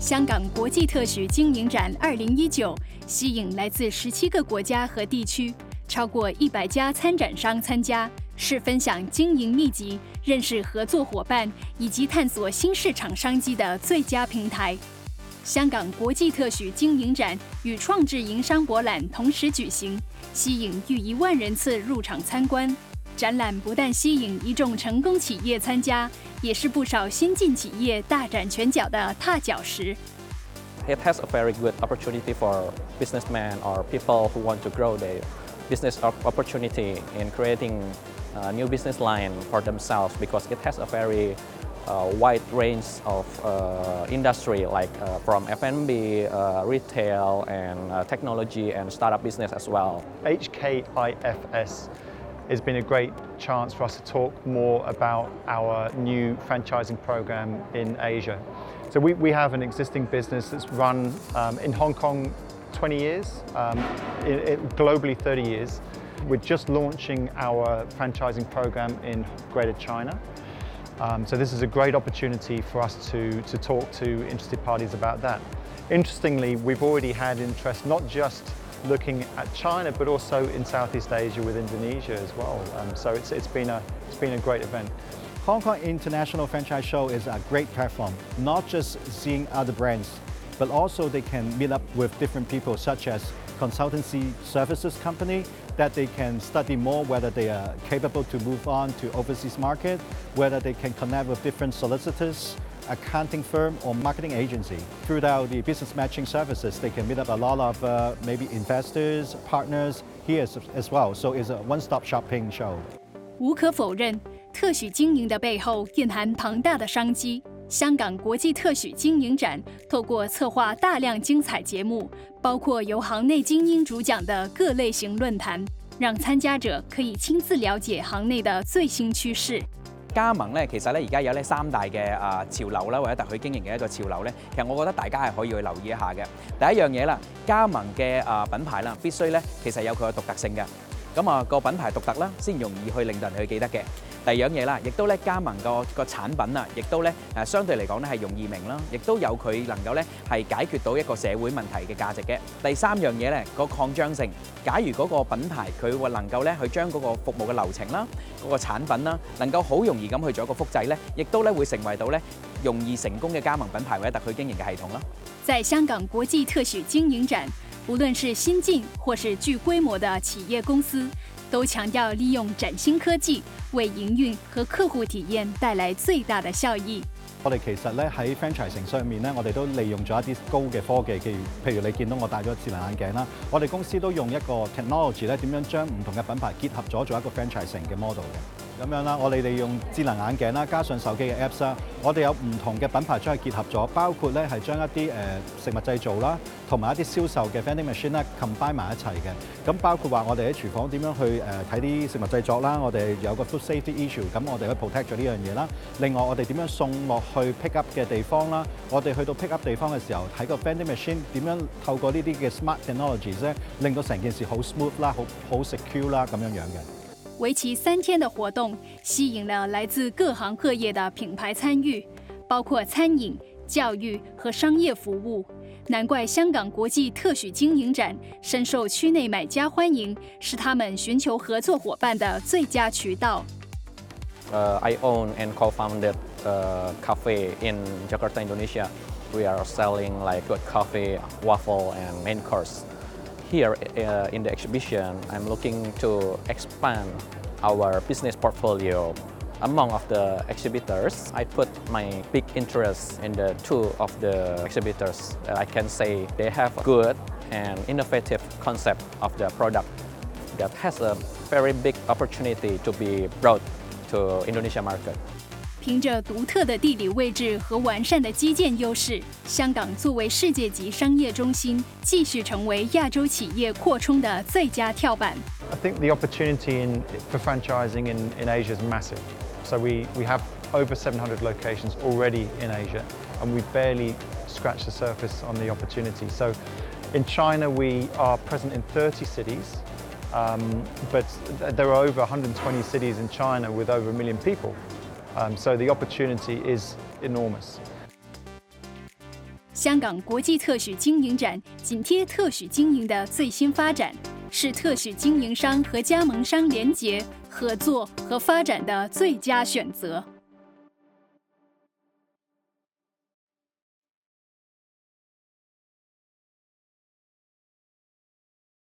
香港国际特许经营展二零一九吸引来自十七个国家和地区，超过一百家参展商参加，是分享经营秘籍、认识合作伙伴以及探索新市场商机的最佳平台。香港国际特许经营展与创智营商博览同时举行，吸引逾一万人次入场参观。展览不但吸引一众成功企业参加，也是不少新进企业大展拳脚的踏脚石。It has a very good opportunity for businessmen or people who want to grow their business opportunity in creating a new business line for themselves because it has a very uh, wide range of uh, industry like uh, from F&B, uh, retail and uh, technology and startup business as well. HKIFS has been a great chance for us to talk more about our new franchising program in Asia. So we, we have an existing business that's run um, in Hong Kong 20 years, um, globally 30 years. We're just launching our franchising program in Greater China. Um, so this is a great opportunity for us to, to talk to interested parties about that. Interestingly, we've already had interest not just looking at China, but also in Southeast Asia with Indonesia as well. Um, so it's, it's, been a, it's been a great event. Hong Kong International Franchise Show is a great platform, not just seeing other brands, but also they can meet up with different people such as consultancy services company that they can study more whether they are capable to move on to overseas market, whether they can connect with different solicitors, accounting firm or marketing agency. Throughout the business matching services, they can meet up a lot of uh, maybe investors, partners here as, as well. So it's a one-stop shopping show. 无可否认，特许经营的背后蕴含庞大的商机。 香港国际特许经营展透过策划大量精彩节目，包括由行内精英主讲的各类型论坛，让参加者可以亲自了解行内的最新趋势。加盟咧，其實咧而家有呢三大嘅啊潮流啦，或者特許經營嘅一個潮流咧，其實我覺得大家係可以去留意一下嘅。第一樣嘢啦，加盟嘅啊品牌啦，必須咧其實有佢嘅獨特性嘅。咁啊個品牌獨特啦，先容易去令到人去記得嘅。第二樣嘢啦，亦都咧加盟個個產品啊，亦都咧誒相對嚟講咧係容易明啦，亦都有佢能夠咧係解決到一個社會問題嘅價值嘅。第三樣嘢咧個擴張性，假如嗰個品牌佢會能夠咧去將嗰個服務嘅流程啦、嗰個產品啦，能夠好容易咁去做一個複製咧，亦都咧會成為到咧容易成功嘅加盟品牌或者特許經營嘅系統啦。在香港國際特許經營展，無論是新進或是具規模的企業公司。都強調利用嶄新科技為營運和客戶體驗帶來最大的效益。我哋其實咧喺 franchising 上面咧，我哋都利用咗一啲高嘅科技，譬如譬如你見到我戴咗智能眼鏡啦，我哋公司都用一個 technology 咧，點樣將唔同嘅品牌結合咗做一個 franchising 嘅 model 嘅。 咁樣啦，我哋利用智能眼鏡啦，加上手機嘅 Apps 啦，我哋有唔同嘅品牌將佢結合咗，包括咧係將一啲誒食物製造啦，同埋一啲銷售嘅 vending machine 咧 combine 埋一齊嘅。咁包括話我哋喺廚房點樣去誒睇啲食物製作啦，我哋有個 food safety issue，咁我哋去 protect 咗呢樣嘢啦。另外我哋點樣送落去 pick up 嘅地方啦，我哋去到 pick up 地方嘅時候，睇個 vending machine 點樣透過呢啲嘅 smart technologies 咧，令到成件事好 smooth 啦，好好 secure 啦咁樣樣嘅。 为期三天的活动，吸引了来自各行各业的品牌参与，包括餐饮、教育和商业服务。难怪香港国际特许经营展深受区内买家欢迎，是他们寻求合作伙伴的最佳渠道。Uh, I own and co-founded a cafe in Jakarta, Indonesia. We are selling like good coffee, waffle, and main course. Here uh, in the exhibition, I'm looking to expand our business portfolio. Among of the exhibitors, I put my big interest in the two of the exhibitors. I can say they have good and innovative concept of the product that has a very big opportunity to be brought to Indonesia market. 凭着独特的地理位置和完善的基建优势，香港作为世界级商业中心，继续成为亚洲企业扩充的最佳跳板。I think the opportunity in for franchising in in Asia is massive. So we we have over 700 locations already in Asia, and we barely scratched the surface on the opportunity. So in China, we are present in 30 cities. Um, but there are over 120 cities in China with over a million people. Um, so the opportunity is enormous. 香港国际特许经营展紧贴特许经营的最新发展，是特许经营商和加盟商联结、合作和发展的最佳选择。